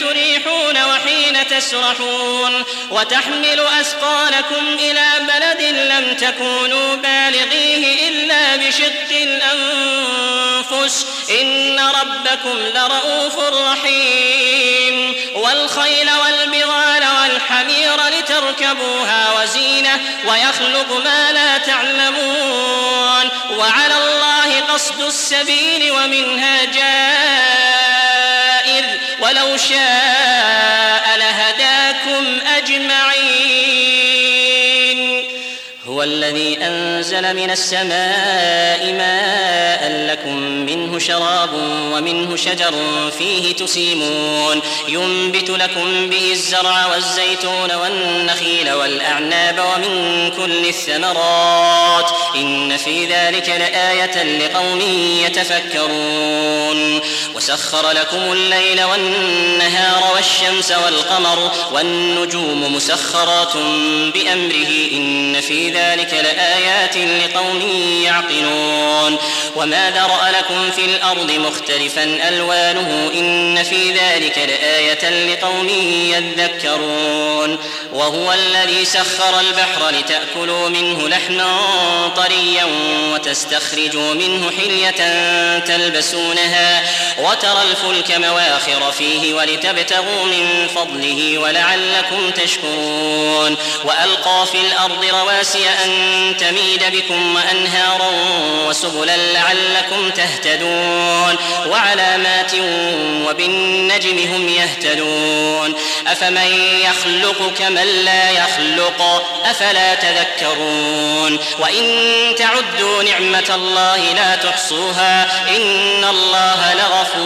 تريحون وحين تسرحون وتحمل أثقالكم إلى بلد لم تكونوا بالغيه إلا بشق الأنفس إن ربكم لرؤوف رحيم والخيل والبغال والحمير لتركبوها وزينة ويخلق ما لا تعلمون وعلى الله قصد السبيل ومنها جائر ولو شاء لهداكم أجمعين. هو الذي أنزل من السماء ماء لكم منه شراب ومنه شجر فيه تسيمون. ينبت لكم به الزرع والزيتون والنخيل والأعناب ومن كل الثمرات. إن في ذلك لآية لقوم يتفكرون. وسخر لكم الليل والنهار والشمس والقمر والنجوم مسخرات بأمره إن في ذلك لآيات لقوم يعقلون وما ذرأ لكم في الأرض مختلفا ألوانه إن في ذلك لآية لقوم يذكرون وهو الذي سخر البحر لتأكلوا منه لحما طريا وتستخرجوا منه حلية تلبسونها وترى الفلك مواخر فيه ولتبتغوا من فضله ولعلكم تشكرون وألقى في الأرض رواسي أن تميد بكم وأنهارا وسبلا لعلكم تهتدون وعلامات وبالنجم هم يهتدون أفمن يخلق كمن لا يخلق أفلا تذكرون وإن تعدوا نعمة الله لا تحصوها إن الله لغفور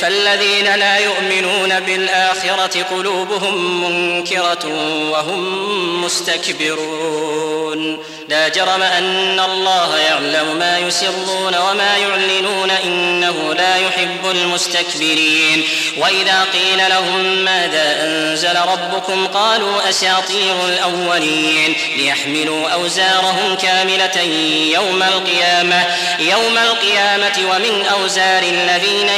فالذين لا يؤمنون بالآخرة قلوبهم منكرة وهم مستكبرون. لا جرم أن الله يعلم ما يسرون وما يعلنون إنه لا يحب المستكبرين. وإذا قيل لهم ماذا أنزل ربكم قالوا أساطير الأولين. ليحملوا أوزارهم كاملة يوم القيامة. يوم القيامة ومن أوزار الذين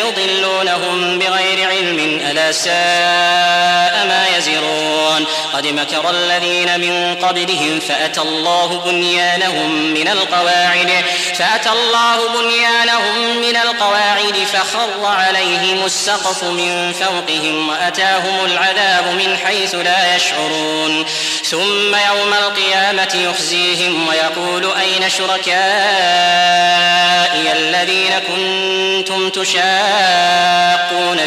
يضلونهم بغير علم ألا ساء ما يزرون. قد مكر الذين من قبلهم فأتى الله بنيانهم من القواعد فأتى الله بنيانهم من القواعد فخر عليهم السقف من فوقهم وأتاهم العذاب من حيث لا يشعرون. ثم يوم القيامة يخزيهم ويقول أين شركائي الذين كنتم تشاقون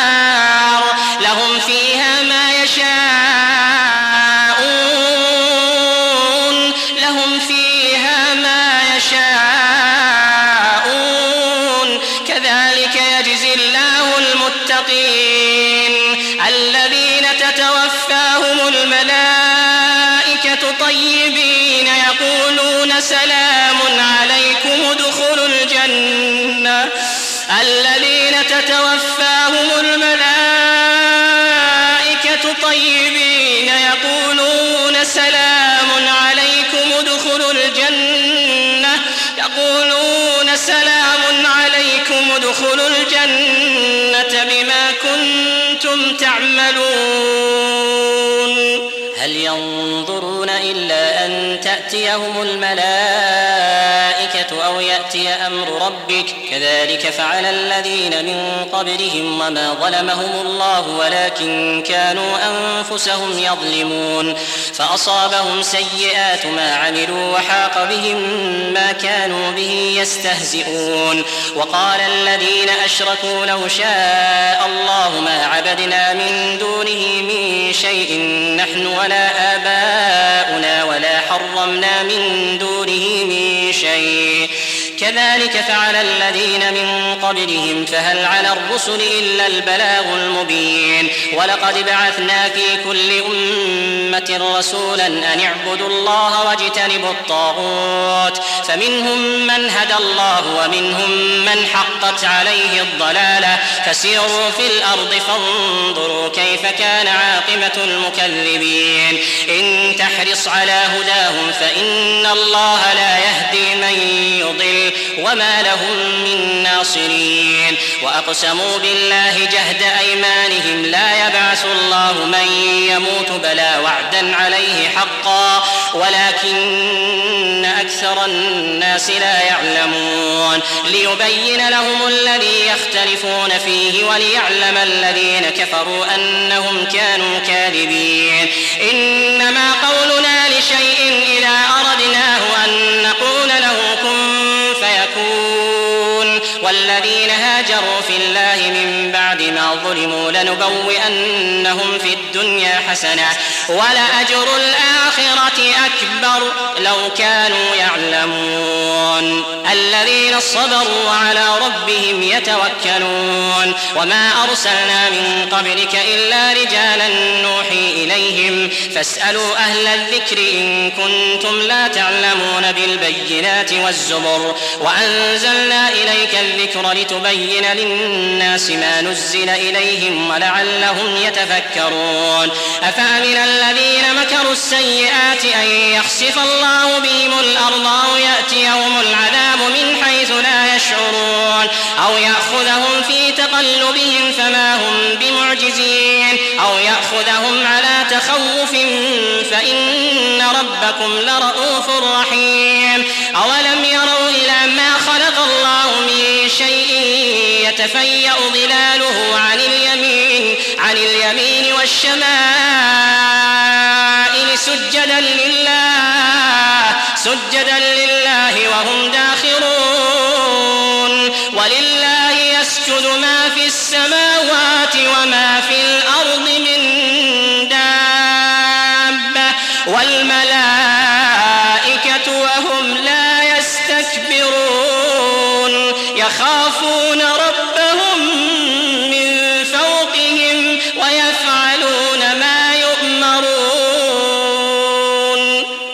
تأتيهم الملائكة أو يأتي أمر ربك. كذلك فعل الذين من قبلهم وما ظلمهم الله ولكن كانوا أنفسهم يظلمون. فأصابهم سيئات ما عملوا وحاق بهم ما كانوا به يستهزئون. وقال الذين أشركوا لو شاء الله ما عبدنا من دونه من شيء نحن ولا آباؤنا ولا حرمنا من دونه من شيء. كذلك فعل الذين من قبلهم فهل على الرسل إلا البلاغ المبين. ولقد بعثنا في كل أمة رسولا أن اعبدوا الله واجتنبوا الطاغوت. فمنهم من هدى الله ومنهم من حقت عليه الضلالة. فسيروا في الأرض فانظروا كيف كان عاقبة المكذبين. إن تحرص على هداهم فإن الله لا يهدي من يضل. وما لهم من ناصرين. وأقسموا بالله جهد أيمانهم لا يبعث الله من يموت بلا وعدا عليه حقا. ولكن أكثر الناس لا يعلمون. ليبين لهم الذي يختلفون فيه وليعلم الذين كفروا أنهم كانوا كاذبين. إنما قولنا لشيء والذين هاجروا في الله من بعد ما ظلموا لنبوئنهم في الدنيا حسنة ولأجر الآخرة أكبر لو كانوا يعلمون. الذين صبروا وعلى ربهم يتوكلون. وما أرسلنا من قبلك إلا رجالا نوحي إليهم. فاسألوا أهل الذكر إن كنتم لا تعلمون بالبينات والزبر. وأنزلنا إليك الذكر لتبين للناس ما نزل إليهم ولعلهم يتفكرون. أفأمن الذين مكروا السيئات أن يخسف الله بهم الأرض أو يأتيهم العذاب من حيث لا يشعرون؟ أو يأخذهم في تقلبهم فما هم بمعجزين؟ أو يأخذهم على تخوف فإن ربكم لرؤوف رحيم. أولم يتفيأ ظلاله عن اليمين عن اليمين والشمائل سجدا لله سجدا لله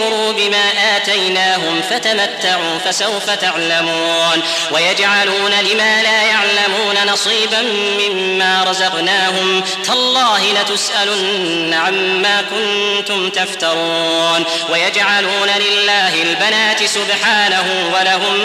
ليكفروا بما آتيناهم فتمتعوا فسوف تعلمون ويجعلون لما لا يعلمون نصيبا مما رزقناهم تالله لتسألن عما كنتم تفترون ويجعلون لله البنات سبحانه ولهم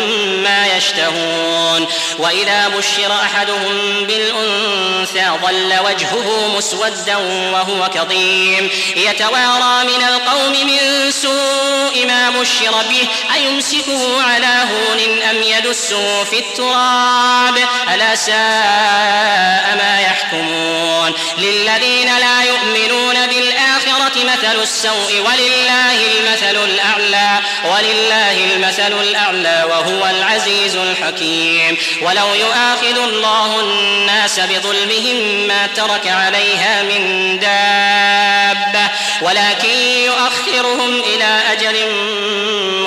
ما يشتهون وإذا بشر أحدهم بالأنثى ظل وجهه مسودا وهو كظيم يتوارى من من سوء ما بشر به أيمسكه على هون أم يدسه في التراب؟ ألا ساء ما يحكمون. للذين لا يؤمنون بالآخرة مثل السوء ولله المثل الأعلى ولله المثل الأعلى وهو العزيز الحكيم. ولو يؤاخذ الله الناس بظلمهم ما ترك عليها من دابة. ولكن يؤخرهم إلى أجل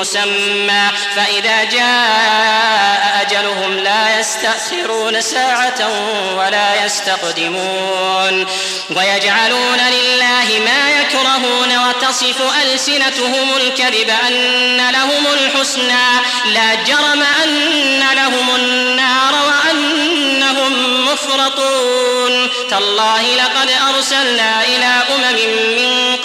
مسمى. فإذا جاء أجلهم لا يستأخرون ساعة ولا يستقدمون. ويجعلون لله ما يكرهون وتصف ألسنتهم الكذب أن لهم الحسنى. لا جرم أن لهم النار وأنهم مفرطون. تالله لقد أرسلنا إلى أمم من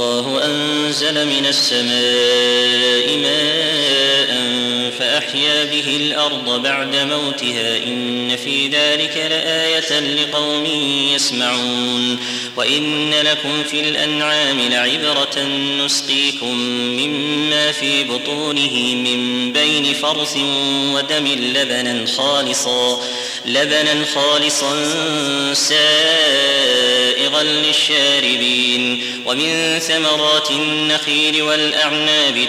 والله أنزل من السماء ماء فأحيا به الأرض بعد موتها إن في ذلك لآية لقوم يسمعون وإن لكم في الأنعام لعبرة نسقيكم مما في بطونه من بين فرث ودم لبنا خالصا لبنا خالصا سائغا للشاربين ومن ثمرات النخيل والأعناب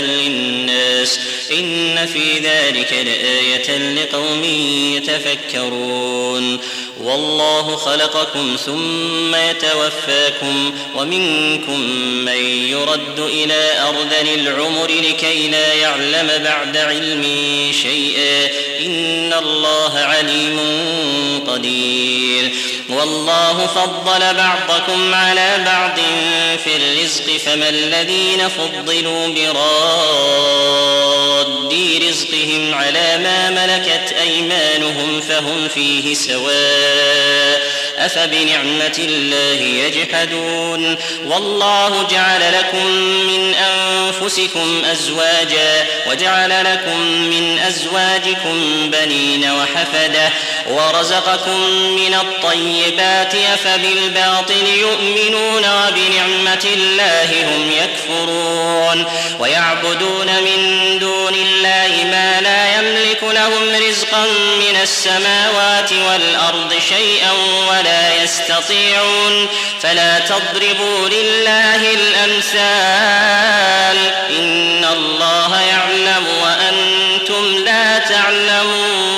للناس إن في ذلك لآية لقوم يتفكرون. والله خلقكم ثم يتوفاكم ومنكم من يرد إلى أرذل العمر لكي لا يعلم بعد علم شيئا. إن الله عليم قدير. والله فضل بعضكم على بعض في الرزق فما الذين فضلوا براد رزقهم على ما ملكت أيمانهم فهم فيه سواء أفبنعمة الله يجحدون والله جعل لكم من أنفسكم أزواجا وجعل لكم من أزواجكم بنين وحفدة ورزقكم من الطيبات أفبالباطل يؤمنون وبنعمة الله هم يكفرون ويعبدون من دون الله ما لا يملك لهم رزقا من السماوات والأرض شيئا ولا يستطيعون فلا تضربوا لله الأمثال إن الله يعلم وأنتم لا تعلمون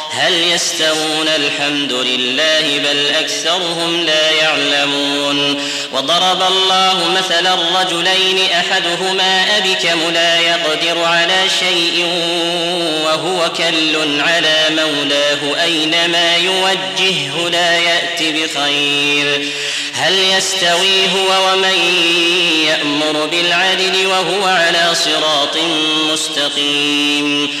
هل يستوون الحمد لله بل أكثرهم لا يعلمون وضرب الله مثلا الرجلين أحدهما أبكم لا يقدر على شيء وهو كل على مولاه أينما يوجهه لا يأتي بخير هل يستوي هو ومن يأمر بالعدل وهو على صراط مستقيم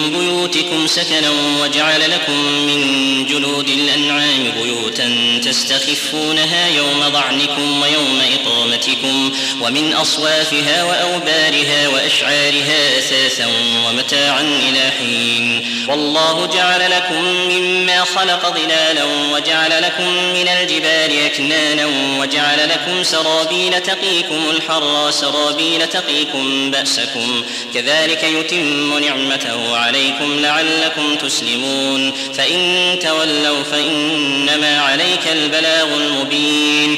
بيوتكم سكنا وجعل لكم من جلود الأنعام بيوتا تستخفونها يوم ضعنكم ويوم إقامتكم ومن أصوافها وأوبارها وأشعارها أثاثا ومتاعا إلى حين. والله جعل لكم مما خلق ظلالا وجعل لكم من الجبال أكنانا وجعل لكم سرابيل تقيكم الحر سرابيل تقيكم بأسكم. كذلك يتم نعمته عليكم لعلكم تسلمون فإن تولوا فإنما عليك البلاغ المبين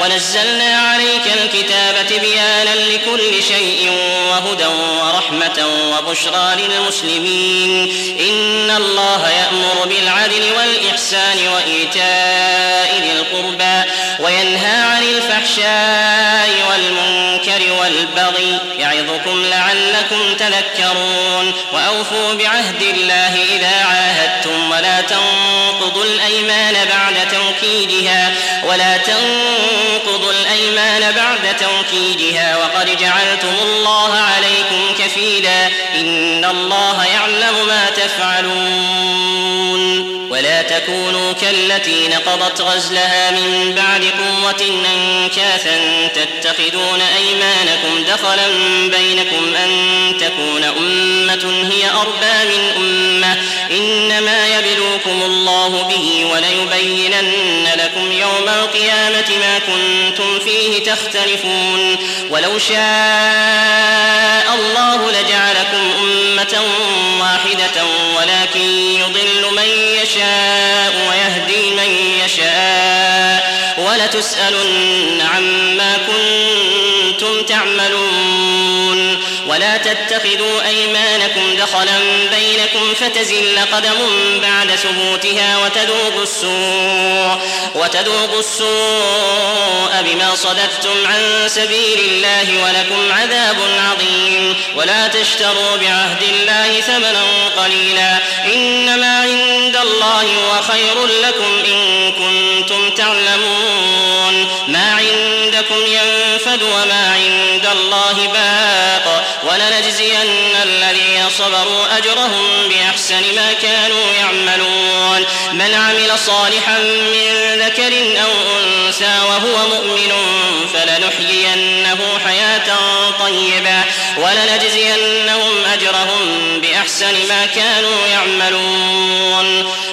ونزلنا عليك الكتاب تبيانا لكل شيء وهدى ورحمة وبشرى للمسلمين. إن الله يأمر بالعدل والإحسان وإيتاء ذي القربى وينهى عن الفحشاء والمنكر والبغي يعظكم لعلكم تذكرون. وأوفوا بعهد الله إذا عاهدتم ولا تنقضوا الأيمان بعد توكيدها ولا تنقضوا الأيمان بعد توكيدها وقد جعلتم الله عليكم كفيلا إن الله يعلم ما تفعلون ولا تكونوا كالتي نقضت غزلها من بعد قوة أنكاثا تتخذون أيمانكم دخلا بينكم أن تكون أمة هي أربى من أمة. إنما يبلوكم الله به وليبينن لكم يوم القيامة ما كنتم فيه تختلفون. ولو شاء الله لجعلكم أمة واحدة ولكن من يشاء ويهدي من يشاء. ولتسألن عما كنتم تعملون. ولا تتخذوا أيمانكم دخلا بينكم فتزل قدم بعد ثبوتها وتذوقوا السوء. وتذوقوا السوء بما صددتم عن سبيل الله ولكم عذاب عظيم. ولا تشتروا بعهد الله ثمنا قليلا. إنما عند الله هو خير لكم إن كنتم تعلمون. ما عندكم ينفد وما عند الله باق. ولنجزين الذين صبروا أجرهم بأحسن ما كانوا يعملون. من عمل صالحا من ذكر أو أنثى وهو مؤمن فلنحيينه حياة طيبة ولنجزينهم أجرهم بأحسن ما كانوا يعملون.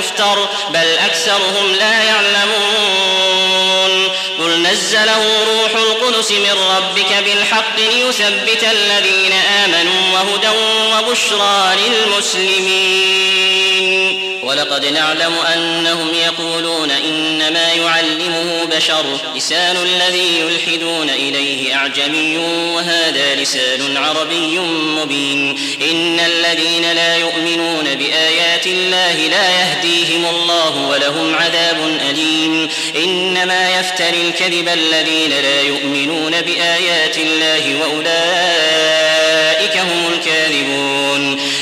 مفتر بل أكثرهم لا يعلمون. قل نزله روح القدس من ربك بالحق ليثبت الذين آمنوا وهدى وبشرى للمسلمين. ولقد نعلم أنهم يقولون إنما يعلمه بشر لسان الذي يلحدون إليه أعجمي وهذا لسان عربي مبين. إن الذين لا يؤمنون بآيات الله لا يهديهم الله ولهم عذاب أليم. إنما يفتري الكذب الذين لا يؤمنون بآيات الله وأولئك هم الكاذبون.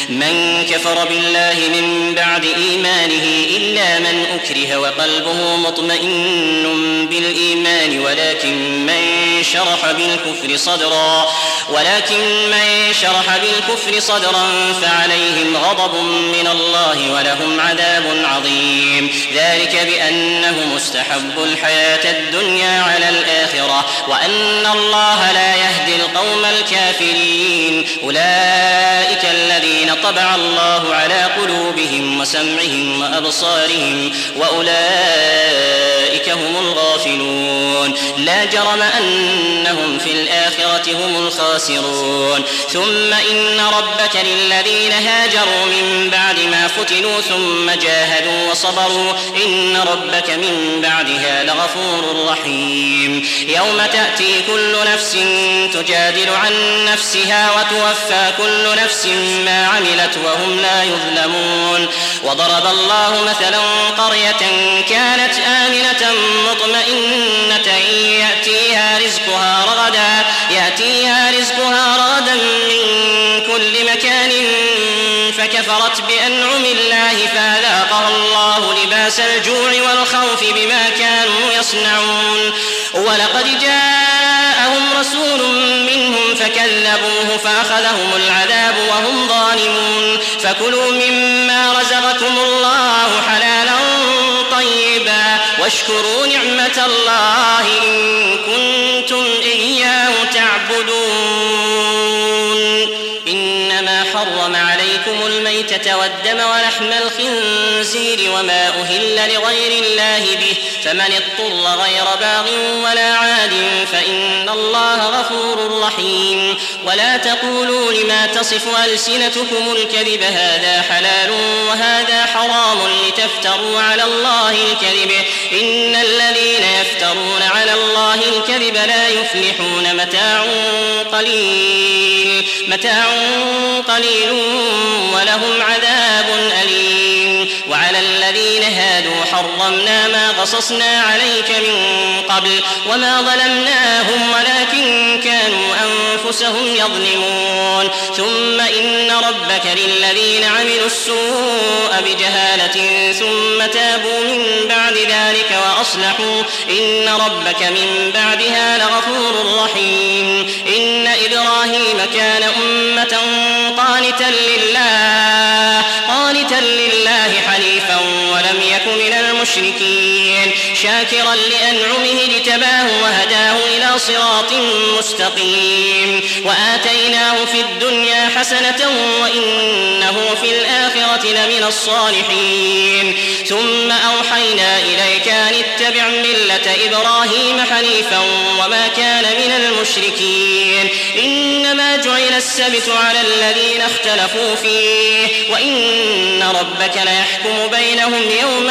من كفر بالله من بعد إيمانه إلا من أكره وقلبه مطمئن بالإيمان ولكن من شرح بالكفر صدرا ولكن من شرح بالكفر صدرا فعليهم غضب من الله ولهم عذاب عظيم. ذلك بأنه مستحب الحياة الدنيا على الآخرة وأن الله لا يهدي القوم الكافرين. أولئك الذين طبع الله على قلوبهم وسمعهم وأبصارهم وأولئك هم الغافلون. لا جرم أنهم في الآخرة هم الخاسرون. ثم إن ربك للذين هاجروا من بعد ما فتنوا ثم جاهدوا وصبروا إن ربك من بعدها لغفور رحيم. يوم تأتي كل نفس تجادل عن نفسها وتوفى كل نفس ما عملت وهم لا يظلمون. وضرب الله مثلا قرية كانت آمنة مطمئنة يأتيها رزقها رغدا يأتيها رزقها رغدا من كل مكان فكفرت بأنعم الله فأذاقها الله لباس الجوع والخوف بما كانوا يصنعون. ولقد جاءهم رسول منهم فكذبوه فأخذهم العذاب وهم ظالمون. فكلوا مما رزقكم الله حلالا طيبا واشكروا نعمة الله إن كنتم إياه تعبدون. إنما حرم عليكم الميتة والدم ولحم الخنزير وما أهل لغير الله به. فمن اضطر غير باغ ولا عاد فإن الله غفور رحيم. ولا تقولوا لما تصف ألسنتكم الكذب هذا حلال وهذا حرام لتفتروا على الله الكذب. إن الذين يفترون على الله الكذب لا يفلحون. متاع قليل متاع قليل ولهم عذاب أليم. وعلى الذين هادوا حرمنا ما قصصنا عليك من قبل وما ظلمناهم ولكن كانوا أنفسهم يظلمون. ثم إن ربك للذين عملوا السوء بجهالة ثم تابوا من بعد ذلك وأصلحوا. إن ربك من بعدها لغفور رحيم. إن إبراهيم كان أمة المشركين. شاكرا لأنعمه اجتباه وهداه إلى صراط مستقيم. وآتيناه في الدنيا حسنة وإنه في الآخرة لمن الصالحين. ثم أوحينا إليك أن اتبع ملة إبراهيم حنيفا وما كان من المشركين. إنما جعل السبت على الذين اختلفوا فيه. وإن ربك ليحكم بينهم يوم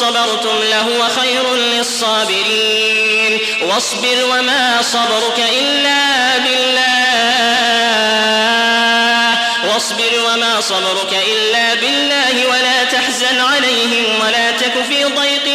صبرتم لهو خير للصابرين. واصبر وما صبرك إلا بالله. واصبر وما صبرك إلا بالله ولا تحزن عليهم ولا تك في ضيق